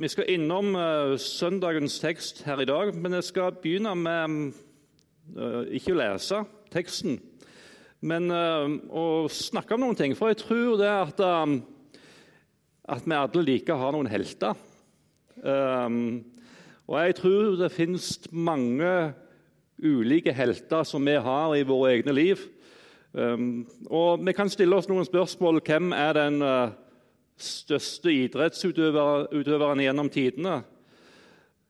Vi skal innom uh, søndagens tekst her i dag, men jeg skal begynne med uh, ikke å lese teksten, men uh, å snakke om noen ting. For jeg tror det at, at vi alle liker å ha noen helter. og jeg tror det finnes mange ulike helter som vi har i våre egne liv. og vi kan stille oss noen spørsmål. Hvem er den uh, største idrettsutøverne gjennom tidene.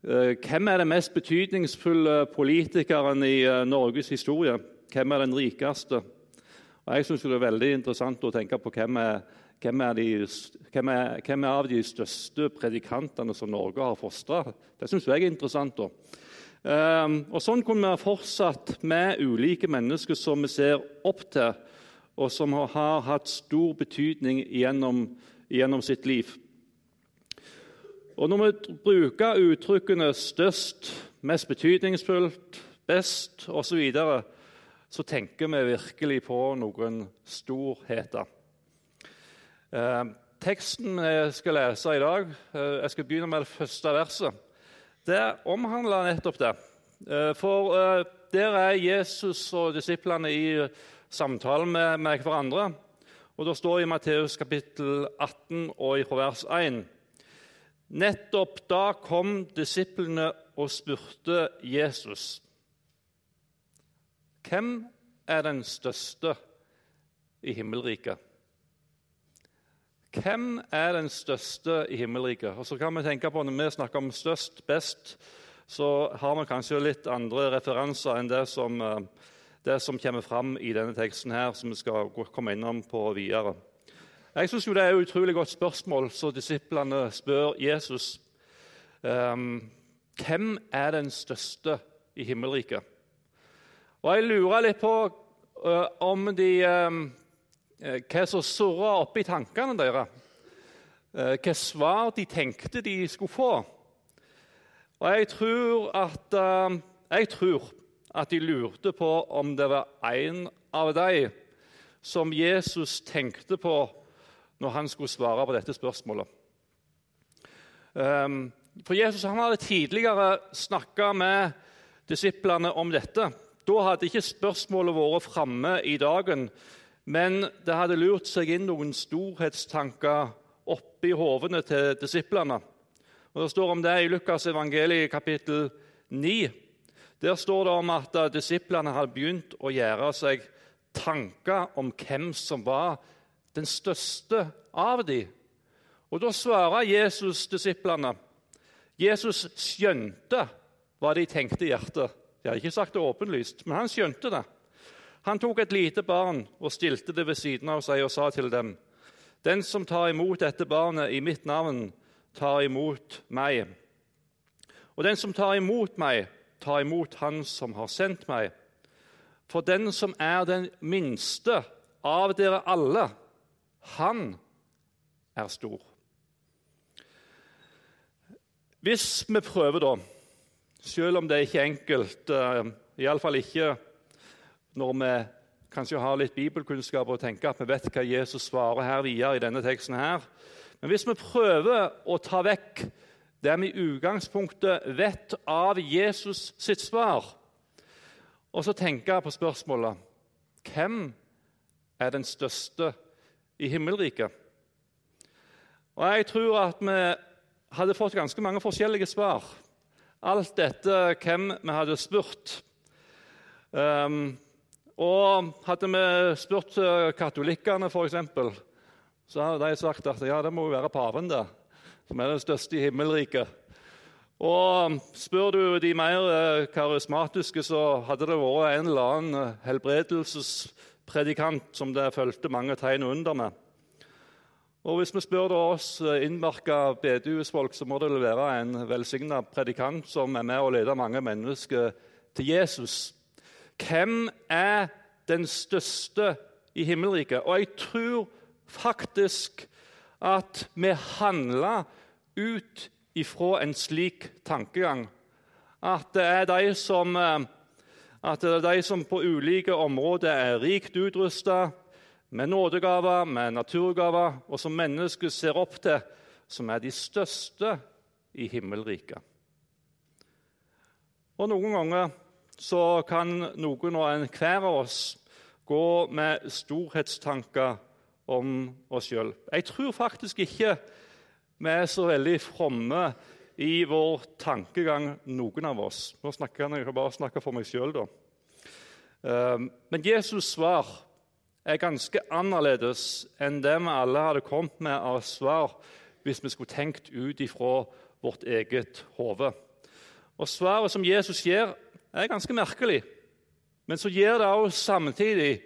Eh, hvem er den mest betydningsfulle politikeren i eh, Norges historie? Hvem er den rikeste? Og jeg synes det er veldig interessant å tenke på hvem er, hvem er, de, hvem er, hvem er av de største predikantene som Norge har fostra. Det syns jeg er interessant. da. Um, og Sånn kunne vi ha fortsatt med ulike mennesker som vi ser opp til, og som har hatt stor betydning gjennom gjennom sitt liv. Og Når vi bruker uttrykkene 'størst', 'mest betydningsfullt', 'best' osv., så, videre, så tenker vi virkelig på noen storheter. Eh, teksten jeg skal lese i dag, eh, jeg skal begynne med det første verset, det omhandler nettopp det. Eh, for eh, der er Jesus og disiplene i samtale med, med hverandre. Og Det står i Matteus kapittel 18 og i vers 1. Nettopp da kom disiplene og spurte Jesus. Hvem er den største i himmelriket? Hvem er den største i himmelriket? Og så kan vi tenke på Når vi snakker om størst, best, så har vi kanskje litt andre referanser enn det som uh, det som kommer fram i denne teksten, her, som vi skal komme innom på videre. Jeg syns det er et utrolig godt spørsmål så disiplene spør Jesus. Um, hvem er den største i himmelriket? Og Jeg lurer litt på uh, om de, um, hva som surra oppi tankene deres. Uh, hva svar de tenkte de skulle få. Og jeg tror at uh, jeg tror at de lurte på om det var en av dem som Jesus tenkte på når han skulle svare på dette spørsmålet. Ehm, for Jesus hadde tidligere snakka med disiplene om dette. Da hadde ikke spørsmålet vært framme i dagen, men det hadde lurt seg inn noen storhetstanker oppi hovene til disiplene. Og Det står om det i Lukas evangeliet kapittel 9. Der står det om at disiplene hadde begynt å gjøre seg tanker om hvem som var den største av dem. Og Da svarer Jesus disiplene. Jesus skjønte hva de tenkte i hjertet. De hadde ikke sagt det åpenlyst, men han skjønte det. Han tok et lite barn og stilte det ved siden av seg og sa til dem.: Den som tar imot dette barnet i mitt navn, tar imot meg. Og den som tar imot meg, ta imot Han som har sendt meg. For den som er den minste av dere alle, han er stor. Hvis vi prøver, da, selv om det ikke er enkelt, uh, iallfall ikke når vi kanskje har litt bibelkunnskap og tenker at vi vet hva Jesus svarer her videre i denne teksten her. Men hvis vi prøver å ta vekk det vi i utgangspunktet vet av Jesus sitt svar. Og så tenker jeg på spørsmålet hvem er den største i himmelriket? Og Jeg tror at vi hadde fått ganske mange forskjellige svar. Alt dette hvem vi hadde spurt. Um, og hadde vi spurt katolikkene, f.eks., så hadde de sagt at ja, det må jo være paven, det som er den største i himmelriket. Og Spør du de mer eh, karismatiske, så hadde det vært en eller annen eh, helbredelsespredikant som det fulgte mange tegn under med. Og Hvis vi spør oss eh, innmerka bedehusfolk, så må det være en velsigna predikant som er med og leder mange mennesker til Jesus. Hvem er den største i himmelriket? Og jeg tror faktisk at vi handler ut ifra en slik tankegang. At det er de som, eh, er de som på ulike områder er rikt utrusta med nådegaver, med naturgaver, og som mennesket ser opp til, som er de største i himmelriket. Og Noen ganger så kan noen og enhver av oss gå med storhetstanker om oss sjøl. Jeg tror faktisk ikke vi er så veldig fromme i vår tankegang, noen av oss. Nå snakker jeg bare snakke for meg sjøl, da. Ehm, men Jesus' svar er ganske annerledes enn det vi alle hadde kommet med av svar hvis vi skulle tenkt ut ifra vårt eget hode. Og Svaret som Jesus gir, er ganske merkelig, men så gir det også samtidig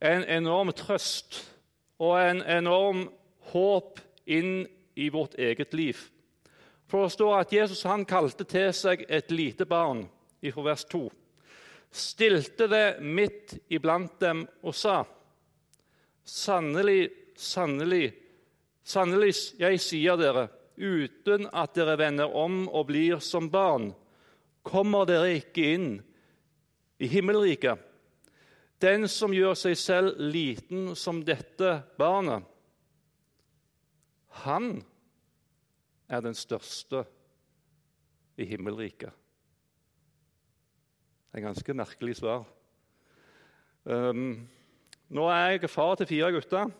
en enorm trøst og en enorm håp inn i vårt eget liv. For det står at Jesus han kalte til seg et lite barn fra vers 2 stilte det midt iblant dem og sa:" Sannelig, sannelig, sannelig, jeg sier dere, uten at dere vender om og blir som barn, kommer dere ikke inn i himmelriket. Den som gjør seg selv liten som dette barnet, han er den største i himmelriket. Det er et ganske merkelig svar. Um, nå er jeg far til fire gutter,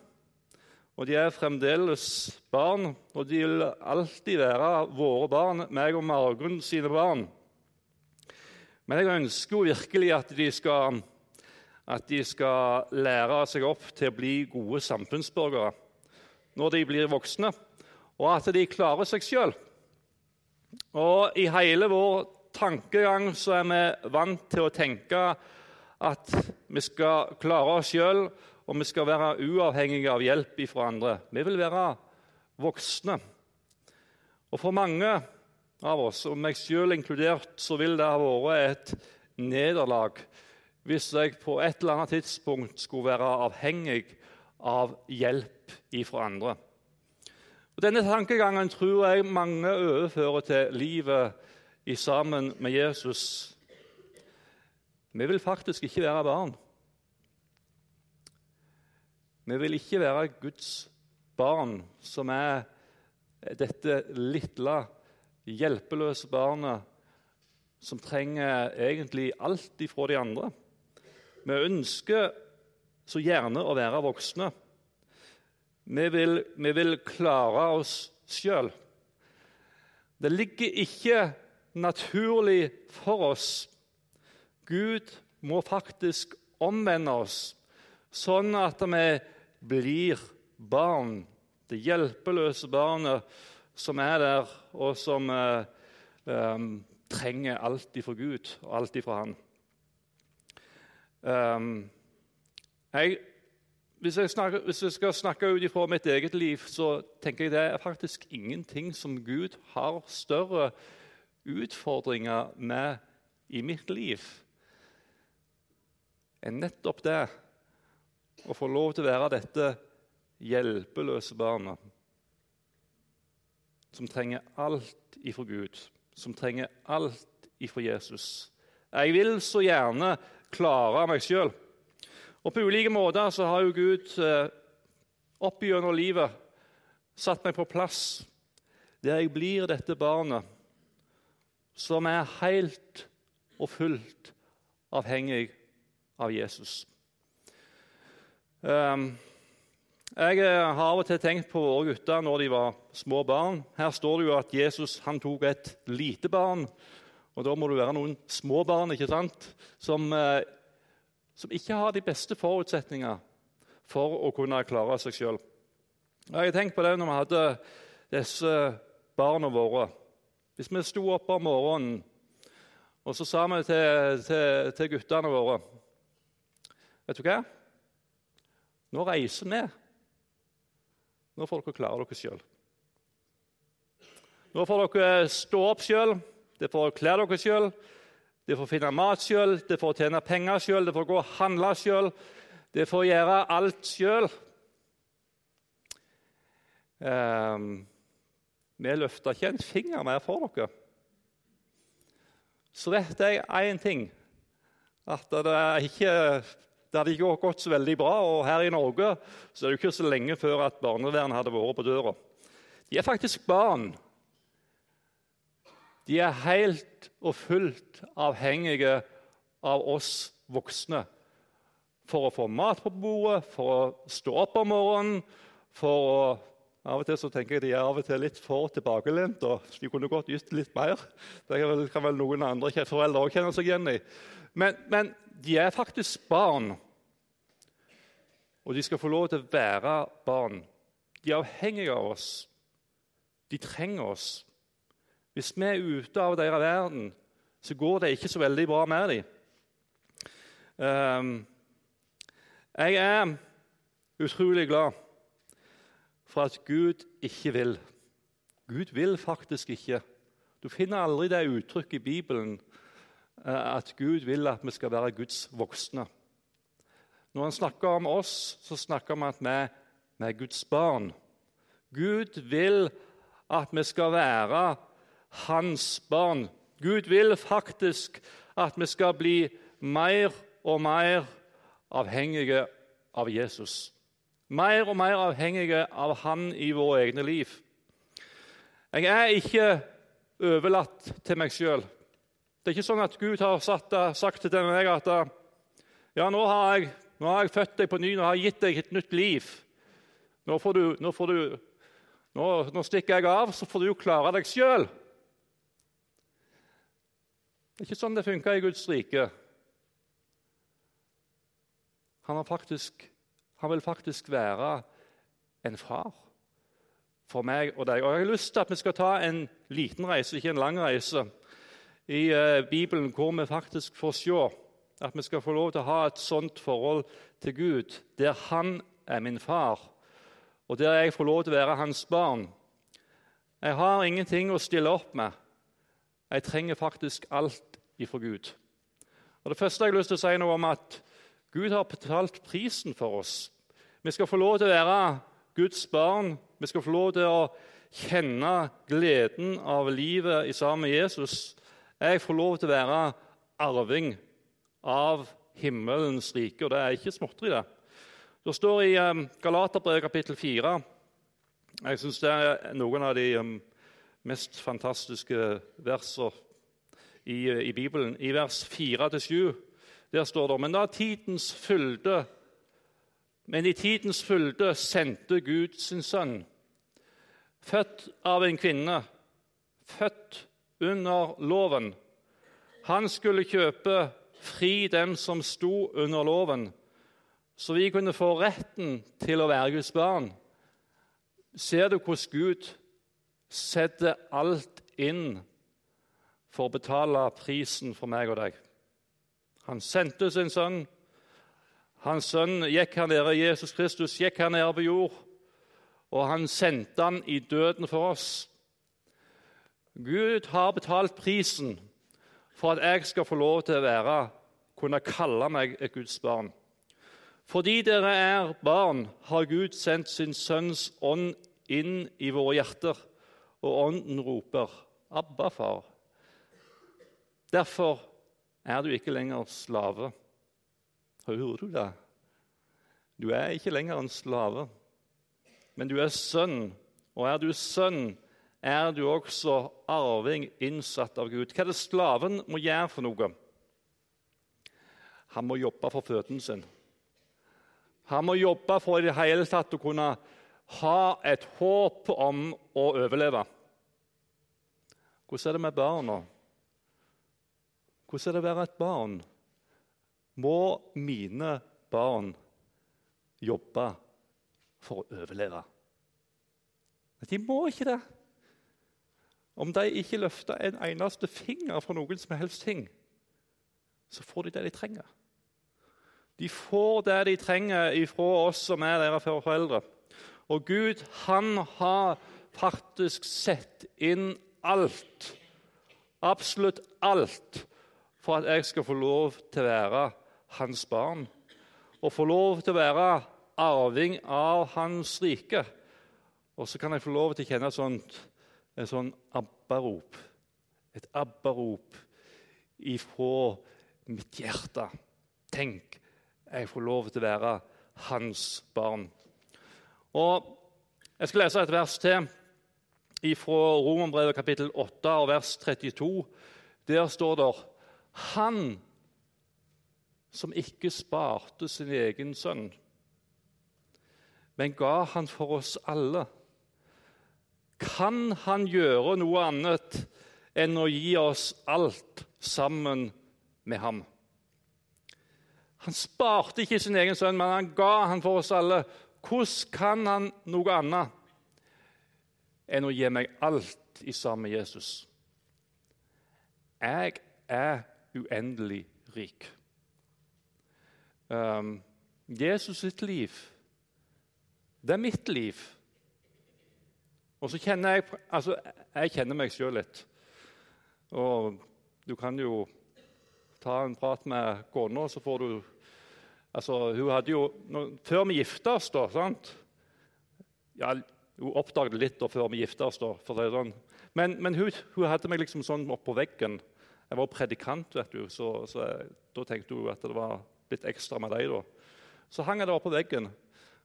og de er fremdeles barn. Og de vil alltid være våre barn, meg og Margunn sine barn. Men jeg ønsker jo virkelig at de skal, at de skal lære seg opp til å bli gode samfunnsborgere når de blir voksne, og at de klarer seg sjøl. Og i hele vår tankegang så er vi vant til å tenke at vi skal klare oss sjøl, og vi skal være uavhengige av hjelp fra andre. Vi vil være voksne. Og For mange av oss, og meg sjøl inkludert, så vil det ha vært et nederlag hvis jeg på et eller annet tidspunkt skulle være avhengig av hjelp fra andre. Og Denne tankegangen tror jeg mange overfører til livet i sammen med Jesus. Vi vil faktisk ikke være barn. Vi vil ikke være Guds barn, som er dette lille, hjelpeløse barnet som trenger egentlig alt ifra de andre. Vi ønsker så gjerne å være voksne. Vi vil, vi vil klare oss sjøl. Det ligger ikke naturlig for oss. Gud må faktisk omvende oss, sånn at vi blir barn. Det hjelpeløse barnet som er der, og som eh, eh, trenger alt ifra Gud og alt ifra Han. Um, jeg, hvis, jeg snakker, hvis, jeg skal snakke ut ifra mitt eget liv, så tenker jeg det er faktisk ingenting som Gud har større utfordringer med i mitt liv, enn nettopp det å få lov til å være dette hjelpeløse barnet som trenger alt ifra Gud, som trenger alt ifra Jesus. Jeg vil så gjerne klare meg sjøl. Og på ulike måter så har jo Gud eh, opp gjennom livet satt meg på plass der jeg blir dette barnet som er helt og fullt avhengig av Jesus. Ehm, jeg har av og til tenkt på våre gutter når de var små barn. Her står det jo at Jesus han tok et lite barn. Og Da må det være noen små barn ikke sant? Som, eh, som ikke har de beste forutsetninger for å kunne klare seg sjøl. Jeg har tenkt på det når vi hadde disse barna våre. Hvis vi sto opp om morgenen og så sa vi til, til, til guttene våre Vet du hva? Nå reiser vi. Nå får dere klare dere sjøl. Nå får dere stå opp sjøl, dere får kle dere sjøl, dere får finne mat sjøl, dere får tjene penger sjøl, dere får gå og handle sjøl. Dere får gjøre alt sjøl. Um, vi løfter ikke en finger mer for dere. Så vet jeg én ting. At det, ikke, det hadde ikke gått så veldig bra. Og her i Norge så er det ikke så lenge før at barnevernet hadde vært på døra. De er faktisk barn. De er helt og fullt avhengige av oss voksne for å få mat på bordet, for å stå opp om morgenen, for å Av og til så tenker jeg de er av og til litt for tilbakelent, og de kunne godt gitt litt mer. Det kan vel noen andre foreldre også kjenne seg igjen i. Men, men de er faktisk barn, og de skal få lov til å være barn. De er avhengige av oss. De trenger oss. Hvis vi er ute av deres verden, så går det ikke så veldig bra med dem. Um, jeg er utrolig glad for at Gud ikke vil. Gud vil faktisk ikke. Du finner aldri det uttrykket i Bibelen eh, at Gud vil at vi skal være Guds voksne. Når han snakker om oss, så snakker han om at vi, vi er Guds barn. Gud vil at vi skal være hans barn. Gud vil faktisk at vi skal bli mer og mer avhengige av Jesus. Mer og mer avhengige av han i våre egne liv. Jeg er ikke overlatt til meg sjøl. Det er ikke sånn at Gud har satt, sagt til meg at ja, nå har, jeg, nå har jeg født deg på ny, nå har jeg gitt deg et nytt liv. Nå, får du, nå, får du, nå, nå stikker jeg av, så får du jo klare deg sjøl. Det er ikke sånn det funker i Guds rike. Han, faktisk, han, vil faktisk være en far for meg og deg. Og Jeg har lyst til at vi skal ta en liten reise, ikke en lang reise, i uh, Bibelen hvor vi faktisk får se at vi skal få lov til å ha et sånt forhold til Gud, der Han er min far, og der jeg får lov til å være hans barn. Jeg har ingenting å stille opp med. Jeg trenger faktisk alt ifra Gud. Og Det første jeg har lyst til å si noe om at Gud har betalt prisen for oss. Vi skal få lov til å være Guds barn. Vi skal få lov til å kjenne gleden av livet i sammen med Jesus. Jeg får lov til å være arving av himmelens rike, og det er ikke småtteri, det. Det står i um, Galaterbrevet kapittel 4 Jeg syns det er noen av de um, mest fantastiske verser i, i Bibelen. I vers 4-7 der står det Men da tidens fylde Men i tidens fylde sendte Gud sin sønn, født av en kvinne, født under loven. Han skulle kjøpe fri dem som sto under loven, så vi kunne få retten til å være Guds barn. Ser du hvordan Gud setter alt inn for å betale prisen for meg og deg? Han sendte sin sønn. Hans sønn gikk her nede, Jesus Kristus gikk her nede på jord, og han sendte han i døden for oss. Gud har betalt prisen for at jeg skal få lov til å være, kunne kalle meg et Guds barn. Fordi dere er barn, har Gud sendt sin Sønns ånd inn i våre hjerter, og ånden roper 'Abba, far'. Derfor er du ikke lenger slave. Hører du det? Du er ikke lenger en slave, men du er sønn. Og er du sønn, er du også arving innsatt av Gud. Hva er det slaven må gjøre for noe? Han må jobbe for føden sin. Han må jobbe for i det hele tatt å kunne ha et håp om å overleve. Hvordan er det med barna? Hvordan er det å være et barn? Må mine barn jobbe for å overleve? De må ikke det. Om de ikke løfter en eneste finger for noen som helst ting, så får de det de trenger. De får det de trenger ifra oss som er deres foreldre. Og Gud, han har faktisk sett inn alt, absolutt alt, for at jeg skal få lov til å være hans barn og få lov til å være arving av hans rike. Og så kan jeg få lov til å kjenne et sånt, et sånt abbarop. Et abbarop ifra mitt hjerte. Tenk, jeg får lov til å være hans barn. Og Jeg skal lese et vers til ifra Romerbrevet kapittel 8 og vers 32. Der står det Han som ikke sparte sin egen sønn, men ga han for oss alle. Kan han gjøre noe annet enn å gi oss alt sammen med ham? Han sparte ikke sin egen sønn, men han ga han for oss alle. Hvordan kan han noe annet enn å gi meg alt i sammen med Jesus? Jeg er uendelig rik. Um, Jesus sitt liv, det er mitt liv. Og så kjenner jeg altså, jeg kjenner meg sjøl litt. Og du kan jo ta en prat med kona, så får du altså, Hun hadde jo Før vi gifta oss, da sant? Ja, Hun oppdaget litt da, før vi gifta oss, da, for å si sånn. Men, men hun, hun, hadde meg liksom sånn oppå veggen. Jeg var predikant, vet du, så, så jeg, da tenkte hun at det var litt ekstra med deg. da. Så hang jeg der på veggen.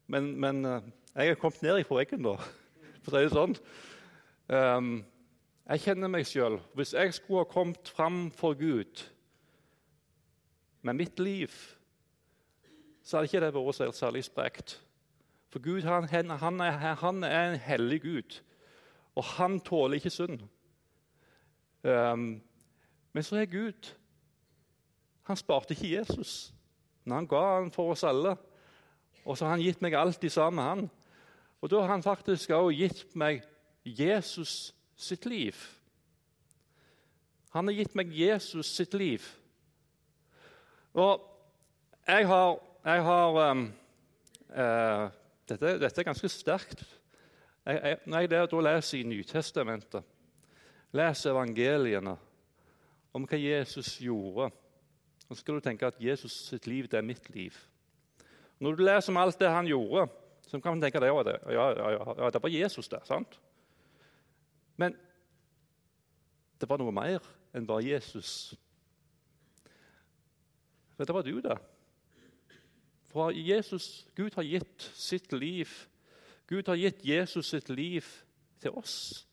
Men, men eh, jeg er kommet ned på veggen, da, for å si det sånn. Um, jeg kjenner meg sjøl. Hvis jeg skulle ha kommet fram for Gud med mitt liv, så hadde ikke det vært særlig sprekt. For Gud han, han, er, han, er, en hellig Gud, og han tåler ikke synd. Um, men så er Gud Han sparte ikke Jesus, men han ga han for oss alle. Og så har han gitt meg alt i sammen med han. Og da har han faktisk også gitt meg Jesus sitt liv. Han har gitt meg Jesus sitt liv. Og jeg har, jeg har um, uh, dette, dette, er ganske sterkt. Jeg, jeg, når jeg da leser i Nytestamentet, leser evangeliene om hva Jesus gjorde, så skal du tenke at Jesus sitt liv det er mitt liv. Når du leser om alt det han gjorde, så kan man tenke at det, ja, ja, ja, det var Jesus. der. sant? Men det var noe mer enn bare Jesus. Det var du, da. For Jesus, Gud har gitt sitt liv. Gud har gitt Jesus sitt liv til oss.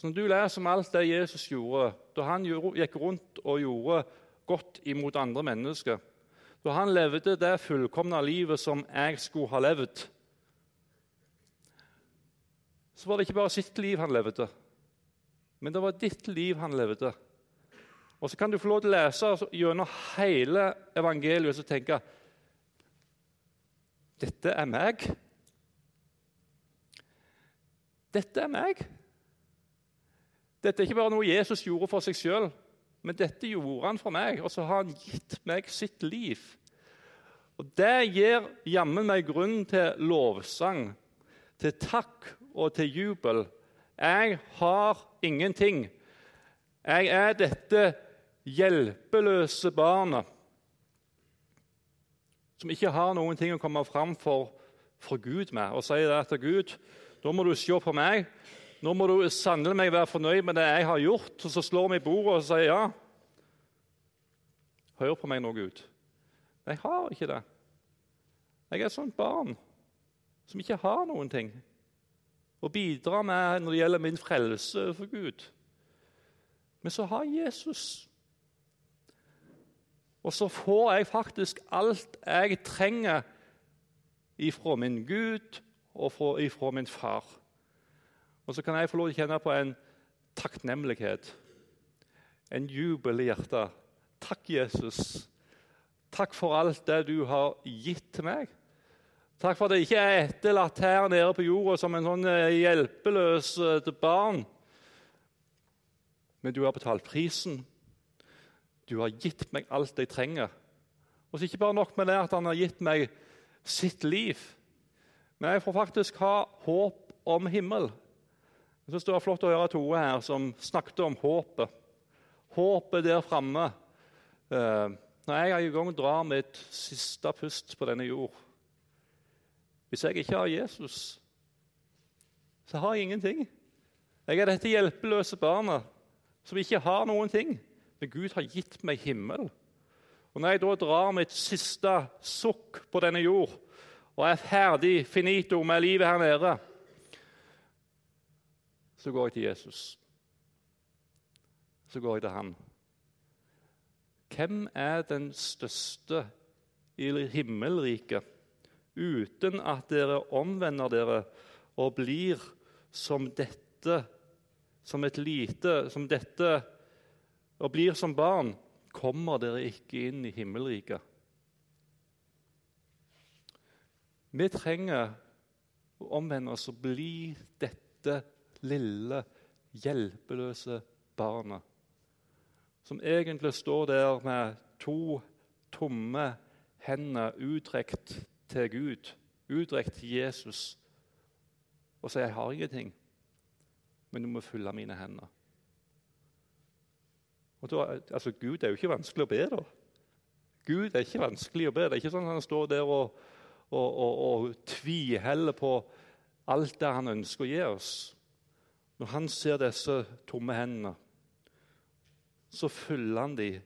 Så Når du leser om alt det Jesus gjorde, da han gikk rundt og gjorde godt imot andre mennesker, da han levde det fullkomne livet som jeg skulle ha levd, så var det ikke bare sitt liv han levde, men det var ditt liv han levde. Og Så kan du få lov til å lese gjennom hele evangeliet og tenke Dette er meg. Dette er meg. Dette er ikke bare noe Jesus gjorde for seg sjøl, men dette gjorde han for meg, og så har han gitt meg sitt liv. Og Det gir jammen meg grunn til lovsang, til takk og til jubel. Jeg har ingenting. Jeg er dette hjelpeløse barnet som ikke har noen ting å komme fram for, for Gud med, og sier at Gud, da må du se på meg. Nå må du sannelig meg være fornøyd med det jeg har gjort. Og så slår vi i bordet og sier ja. Hør på meg nå, Gud. Jeg har ikke det. Jeg er et sånt barn som ikke har noen ting å bidra med når det gjelder min frelse for Gud. Men så har Jesus og så får jeg faktisk alt jeg trenger ifra min Gud og ifra min far. Og så kan jeg få lov til å kjenne på en takknemlighet, en jubel i hjertet. Takk, Jesus. Takk for alt det du har gitt til meg. Takk for at jeg ikke er etterlatt her nede på jorda som en sånn eh, hjelpeløs eh, barn. Men du har betalt prisen. Du har gitt meg alt jeg trenger. Og så Ikke bare nok med det at han har gitt meg sitt liv, men jeg får faktisk ha håp om himmel. Jeg synes Det var flott å høre Tore her som snakket om håpet. Håpet der framme. Eh, når jeg en gang drar mitt siste pust på denne jord Hvis jeg ikke har Jesus, så har jeg ingenting. Jeg er dette hjelpeløse barnet som ikke har noen ting. Men Gud har gitt meg himmel. Og Når jeg da drar mitt siste sukk på denne jord og er ferdig finito med livet her nede, så går jeg til Jesus. Så går jeg til han. Hvem er den største i himmelriket uten at dere omvender dere og blir som dette, som et lite Som dette og blir som barn, kommer dere ikke inn i himmelriket. Vi trenger å omvende oss og bli dette lille, hjelpeløse barnet som egentlig står der med to tomme hender utrekt til Gud, utrekt til Jesus, og sier 'Jeg har ingenting, men du må fylle mine hender'. Og da, altså Gud er jo ikke vanskelig å be, da. Gud er ikke vanskelig å be. Det er ikke sånn at han står der og, og, og, og tviheller på alt det han ønsker å gi oss. Når han ser disse tomme hendene, så fyller han dem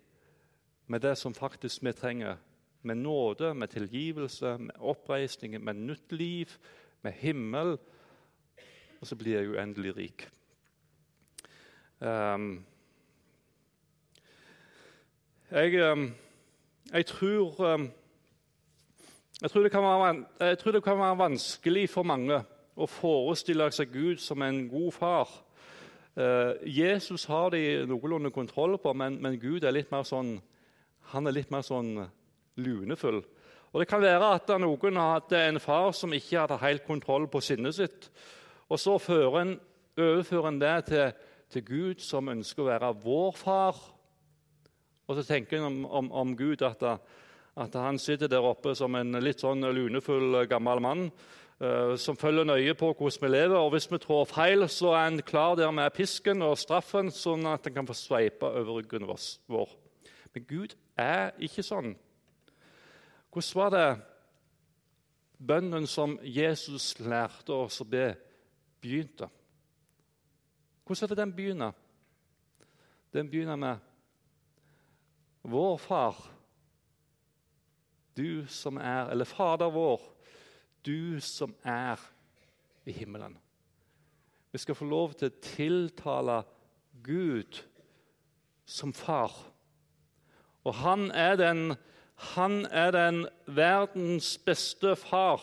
med det som faktisk vi trenger med nåde, med tilgivelse, med oppreisning, med nytt liv, med himmel. Og så blir jeg uendelig rik. Um, jeg, um, jeg, tror um, jeg tror, være, jeg tror, det kan være vanskelig for mange å forestille seg Gud som en god far. Eh, Jesus har de noenlunde kontroll på, men, men Gud er litt mer sånn, han er litt mer sånn lunefull. Og Det kan være at noen hadde en far som ikke hadde helt kontroll på sinnet sitt. Og så en, overfører en det til, til, Gud, som ønsker å være vår far. Og så tenker en om, om, om Gud at, at, han sitter der oppe som en litt sånn lunefull gammel mann som følger nøye på hvordan vi lever. Og hvis vi trår feil, så er en klar der med pisken og straffen, sånn at en kan få sveipe over ryggen vår. Men Gud er ikke sånn. Hvordan var det bønnen som Jesus lærte oss å be, begynte? Hvordan er det den begynner? Den begynner med Vår Far, du som er Eller Fader vår, du som er i himmelen. Vi skal få lov til å tiltale Gud som far. Og han er den han er den verdens beste far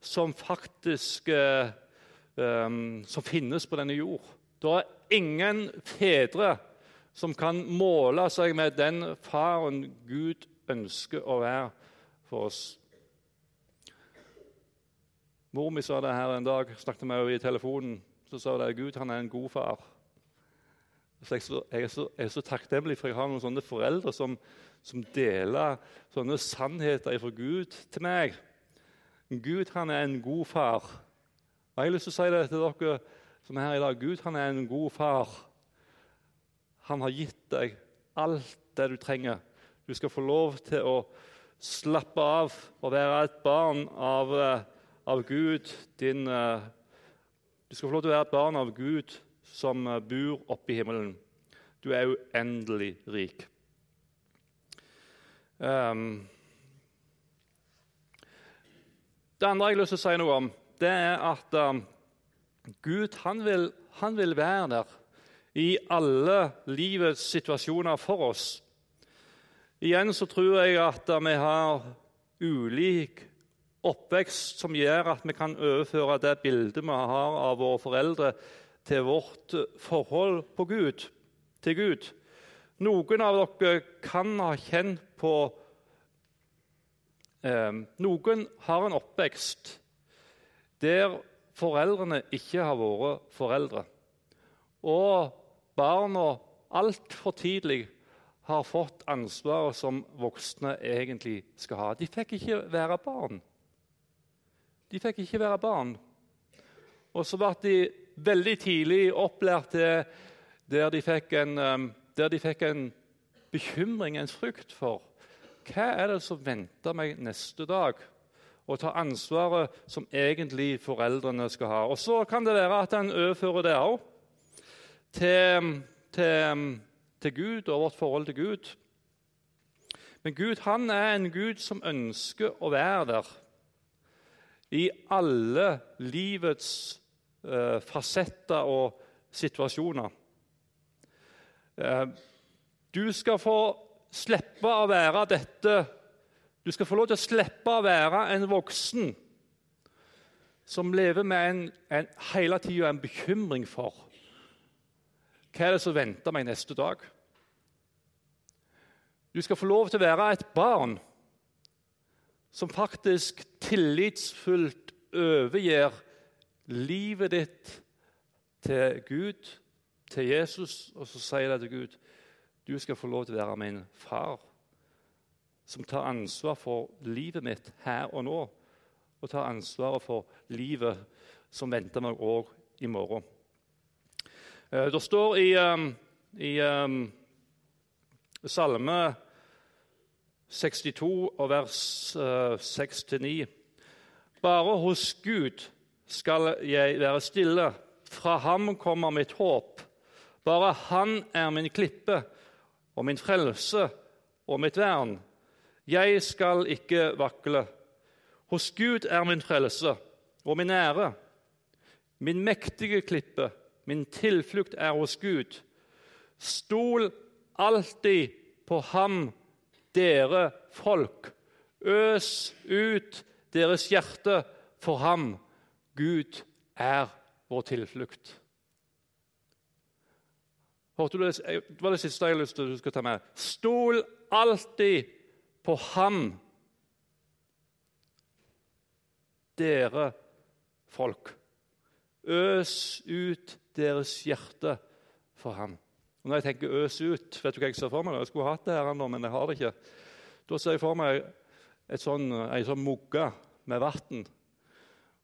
som faktisk um, som finnes på denne jord. Det er ingen fedre som kan måle seg med den faren Gud ønsker å være for oss. Mor mi sa det her en dag, snakket med henne i telefonen. Så sa hun at Gud han er en god far. Så jeg, så, jeg, er så, jeg, er så, takknemlig for jeg har noen sånne foreldre som, som deler sånne sannheter fra Gud til meg. Gud han er en god far. Og Jeg har lyst til å si det til dere som er her i dag. Gud han er en god far. Han har gitt deg alt det du trenger. Du skal få lov til å slappe av og være et barn av, eh, av Gud. Din, eh, du skal få lov til å være et barn av Gud som eh, bor oppe i himmelen. Du er uendelig rik. Um, det andre jeg har lyst til å si noe om, det er at um, Gud han vil, han vil, være der i alle livets situasjoner for oss. Igjen så tror jeg at vi har ulik oppvekst som gjør at vi kan overføre det bildet vi har av våre foreldre, til vårt forhold Gud, til Gud. Noen av dere kan ha kjent på eh, Noen har en oppvekst der foreldrene ikke har vært foreldre. Og barna altfor tidlig har fått ansvaret som voksne egentlig skal ha. De fikk ikke være barn. De fikk ikke være barn. Og så ble de veldig tidlig opplært der de fikk en, um, de fikk en bekymring, en frykt for hva er det som venter meg neste dag. Og ta ansvaret som egentlig foreldrene skal ha. Og Så kan det være at en overfører det òg til, til, til Gud og vårt forhold til Gud. Men Gud han er en Gud som ønsker å være der i alle livets eh, fasetter og situasjoner. Eh, du skal få slippe å være dette Du skal få lov til å slippe å være en voksen som lever med en, en, hele tida en bekymring for hva er det som venter meg neste dag. Du skal få lov til å være et barn som faktisk tillitsfullt overgir livet ditt til Gud, til Jesus, og så sier det til Gud du skal få lov til å være min far, som tar ansvar for livet mitt her og nå, og tar ansvaret for livet som venter meg òg i morgen. Eh, det står i, um, i um, Salme 62 og vers 6-9 eh, Bare hos Gud skal jeg være stille. Fra ham kommer mitt håp. Bare han er min klippe og min frelse og mitt vern. Jeg skal ikke vakle. Hos Gud er min frelse og min ære. Min mektige klippe, min tilflukt er hos Gud. Stol alltid på ham, dere folk. Øs ut deres hjerte for ham. Gud er vår tilflukt. Hørte du det? det var det siste jeg lyst til at du skal ta med. Stol alltid på ham, dere folk. Øs ut deres hjerte for ham. Og når jeg tenker 'øs ut', vet du hva jeg ser for meg? Jeg skulle hatt det her nå, men jeg har det ikke. Da ser jeg for meg sånn, ei sånn mugge med vann,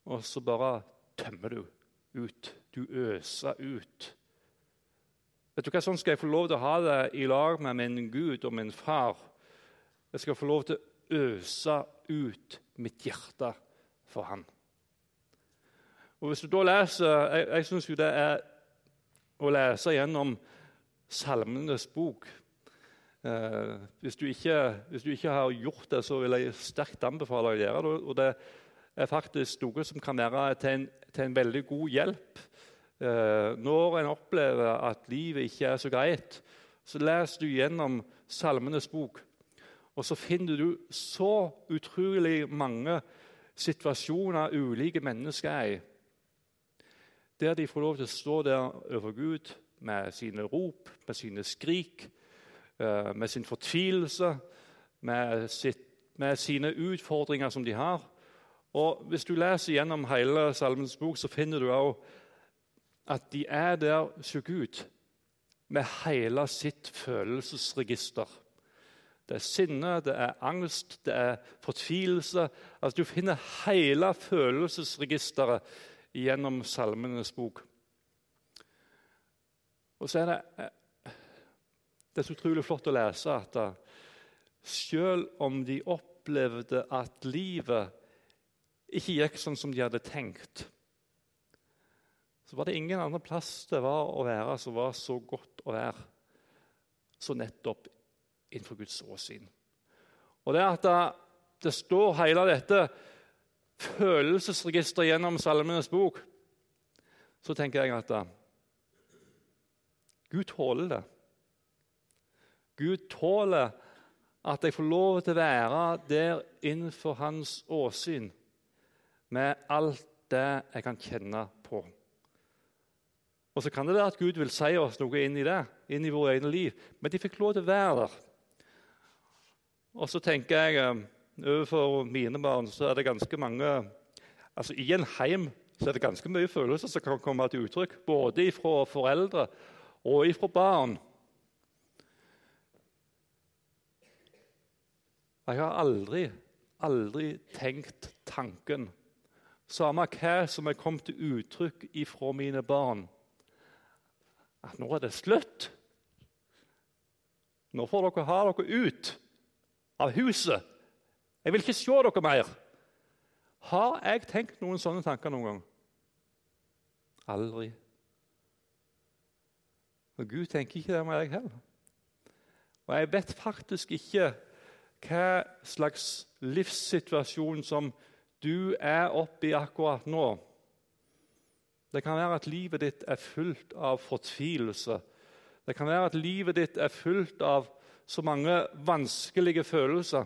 og så bare tømmer du ut. Du øser ut Vet du hva, Sånn skal jeg få lov til å ha det i lag med min Gud og min far. Jeg skal få lov til å øse ut mitt hjerte for han. Og hvis du da leser, Jeg, jeg syns jo det er å lese gjennom Salmenes bok eh, hvis, du ikke, hvis, du ikke, har gjort det, så vil jeg sterkt anbefale deg å gjøre det. Og det er faktisk noe som kan være til en, til en veldig god hjelp Eh, når en opplever at livet ikke er så greit, så leser du gjennom Salmenes bok, og så finner du så utrolig mange situasjoner ulike mennesker er i. Der de får lov til å stå der overfor Gud med sine rop, med sine skrik, eh, med sin fortvilelse, med, sitt, med sine utfordringer som de har. Og Hvis du leser gjennom hele Salmens bok, så finner du også at de er der hos Gud med hele sitt følelsesregister. Det er sinne, det er angst, det er fortvilelse. Altså, du finner hele følelsesregisteret gjennom Salmenes bok. Og så er det, det er så utrolig flott å lese at selv om de opplevde at livet ikke gikk sånn som de hadde tenkt, så var det ingen annen plass det var å være som var så godt å være så nettopp innenfor Guds åsyn. Og det at det, det står hele dette følelsesregisteret gjennom Salmenes bok, så tenker jeg at Gud tåler det. Gud tåler at jeg får lov til å være der innenfor hans åsyn med alt det jeg kan kjenne på. Og så kan det være at Gud vil si oss noe inn i det, inn i våre egne liv. Men de fikk lov til å være der. Og så tenker jeg eh, overfor mine barn så er det ganske mange altså I en heim så er det ganske mye følelser som kan komme til uttrykk. Både fra foreldre og ifra barn. Jeg har aldri, aldri tenkt tanken, samme hva som er kommet til uttrykk ifra mine barn at nå er det slutt. Nå får dere ha dere ut av huset. Jeg vil ikke se dere mer. Har jeg tenkt noen sånne tanker noen gang? Aldri. Og Gud tenker ikke det med deg heller. Og jeg vet faktisk ikke hva slags livssituasjon som du er oppe i akkurat nå. Det kan være at livet ditt er fullt av fortvilelse. Det kan være at livet ditt er fullt av så mange vanskelige følelser.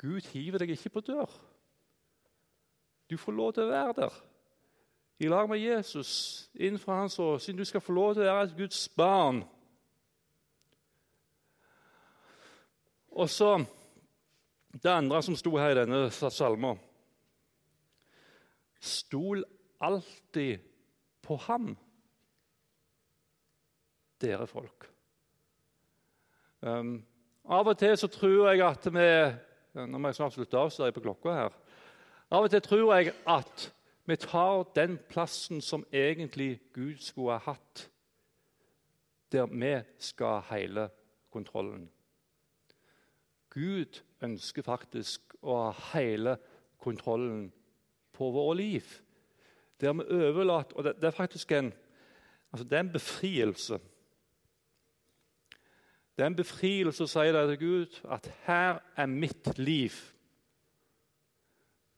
Gud hiver deg ikke på dør. Du får lov til å være der i lag med Jesus innenfor hans år, siden Du skal få lov til å være et Guds barn. Og så det andre som sto her i denne salmen. Stol alltid på ham, dere folk. Um, av og til så tror jeg at vi Nå må jeg snart slutte av, ser jeg på klokka her. Av og til tror jeg at vi tar den plassen som egentlig Gud skulle ha hatt, der vi skal ha hele kontrollen. Gud ønsker faktisk å ha hele kontrollen på våre liv. Der vi overlater Og det, det er faktisk en, altså det er en befrielse. Det er en befrielse å si det til Gud at 'her er mitt liv'.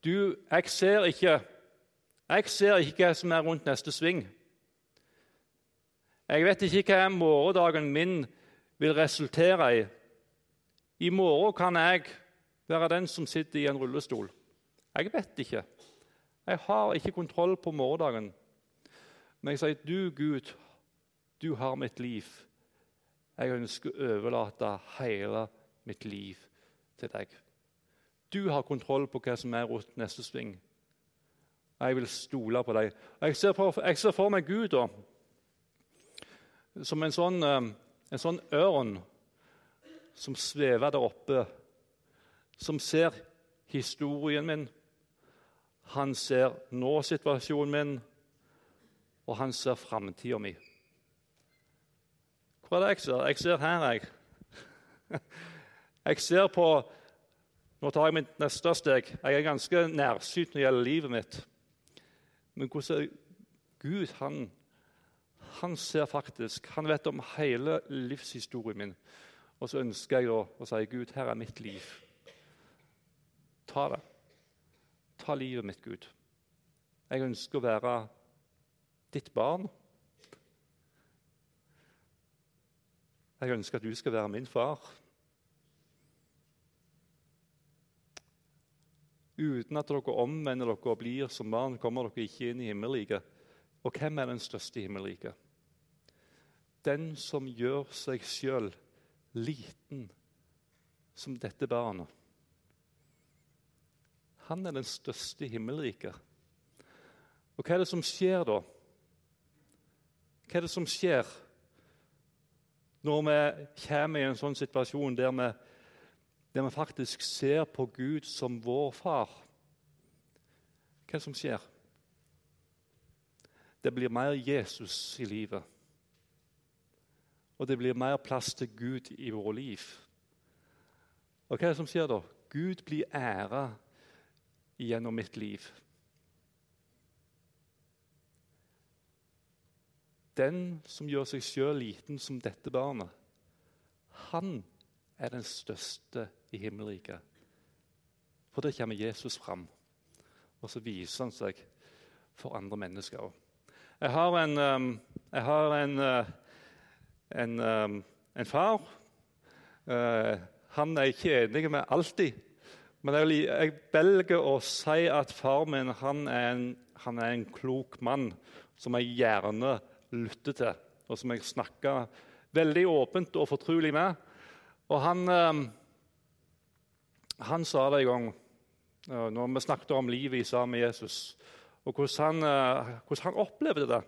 Du, jeg ser ikke jeg ser ikke hva som er rundt neste sving. Jeg vet ikke hva morgendagen min vil resultere i. I morgen kan jeg være den som sitter i en rullestol. Jeg vet ikke. Jeg har ikke kontroll på morgendagen. Men jeg sier, 'Du, Gud, du har mitt liv.' Jeg ønsker å overlate hele mitt liv til deg. Du har kontroll på hva som er rundt neste sving. Jeg vil stole på deg. Jeg ser, for, jeg ser for meg Gud da, som en sånn, eh, en sånn ørn som svever der oppe, som ser historien min. Han ser nå-situasjonen min, og han ser framtida mi. Hva er det jeg ser? Jeg ser her, jeg. Jeg ser på Nå tar jeg mitt neste steg. Jeg er ganske nærsynt når det gjelder livet mitt. Men hvordan Gud han, han ser faktisk Han vet om hele livshistorien min. Og så ønsker jeg å si, 'Gud, her er mitt liv. Ta det. Ta livet mitt, Gud. Jeg ønsker å være ditt barn. Jeg ønsker at du skal være min far. Uten at dere omvender dere og blir som barn, kommer dere ikke inn i himmelriket. Og hvem er den største i himmelriket? Den som gjør seg sjøl liten som dette barnet. Han er den største i himmelriket. Og hva er det som skjer da? Hva er det som skjer når vi kommer i en sånn situasjon der vi, der vi faktisk ser på Gud som vår far? Hva er det som skjer? Det blir mer Jesus i livet og det blir mer plass til Gud i våre liv. Og hva er det som skjer da? Gud blir æra gjennom mitt liv. Den som gjør seg sjøl liten som dette barnet, han er den største i himmelriket. For der kommer Jesus fram, og så viser han seg for andre mennesker òg. Jeg har en, um, jeg har en uh, en, um, en far. Uh, han er ikke enig med alltid. Men jeg, jeg, velger å si at far min han er, en, han er en klok mann som jeg gjerne lytter til, og som jeg snakker veldig åpent og fortrolig med. Og han, um, han sa det en gang når vi snakket om livet sammen med Jesus, og hvordan han, uh, hvordan han opplevde det.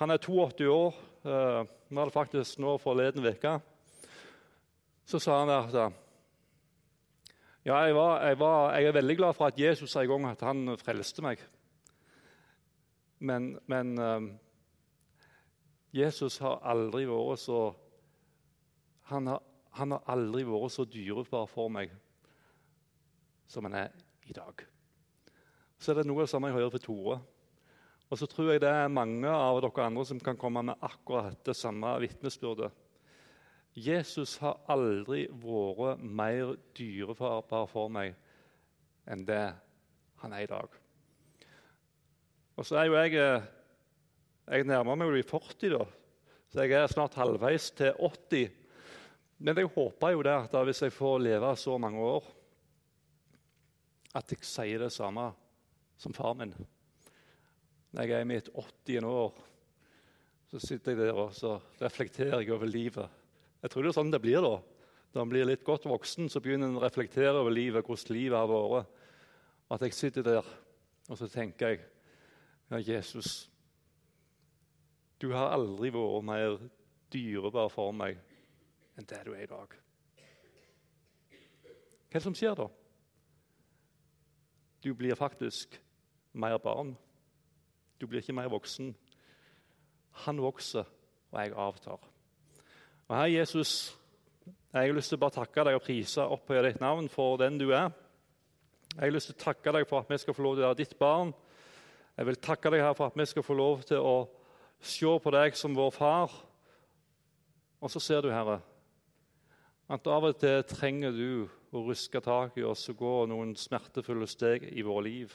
Han er 82 år. Vi er det faktisk nå forleden uke. Så sa han at ja, jeg, var, jeg, var, jeg, er veldig glad for at Jesus sa en gang at han frelste meg. Men, men Jesus har aldri vært så han har, han har aldri vært så dyrebar for meg som han er i dag. Så er det noe av det samme jeg hører for Tore. Og så tror jeg det er mange av dere andre som kan komme med akkurat det samme vitnesbyrdet. Jesus har aldri vært mer dyrebar for meg enn det han er i dag. Og så er jo jeg eh, Jeg nærmer meg å bli 40, da. Så jeg er snart halvveis til 80. Men jeg håper jo det at hvis jeg får leve så mange år, at jeg sier det samme som far min. Når jeg er i mitt 80. år, så sitter jeg der og så reflekterer jeg over livet. Jeg tror det er sånn det blir da. Når en blir litt godt voksen, så begynner en å reflektere over livet, hvordan livet har vært. At jeg sitter der og så tenker jeg Ja, Jesus, du har aldri vært mer dyrebar for meg enn det du er i dag. Hva er det som skjer da? Du blir faktisk mer barn. Du blir ikke mer voksen. Han vokser, og jeg avtar. Og Herre Jesus, jeg har lyst til å bare takke deg og prise opp på ditt navn for den du er. Jeg har lyst til å takke deg for at vi skal få lov til å være ditt barn. Jeg vil takke deg her for at vi skal få lov til å se på deg som vår far. Og så ser du, Herre, at av og til trenger du å ruske tak i oss og gå noen smertefulle steg i vårt liv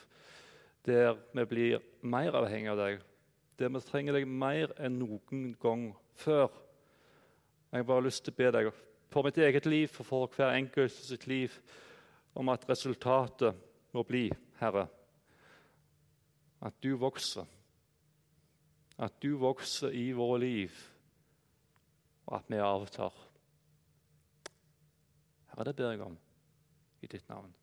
der vi blir mer avhengig av deg, der vi trenger deg mer enn noen gang før. Jeg har bare lyst til å be deg for mitt eget liv og for hver enkelt sitt liv om at resultatet må bli, Herre, at du vokser. At du vokser i våre liv, og at vi avtar. Herre, det ber jeg om i ditt navn.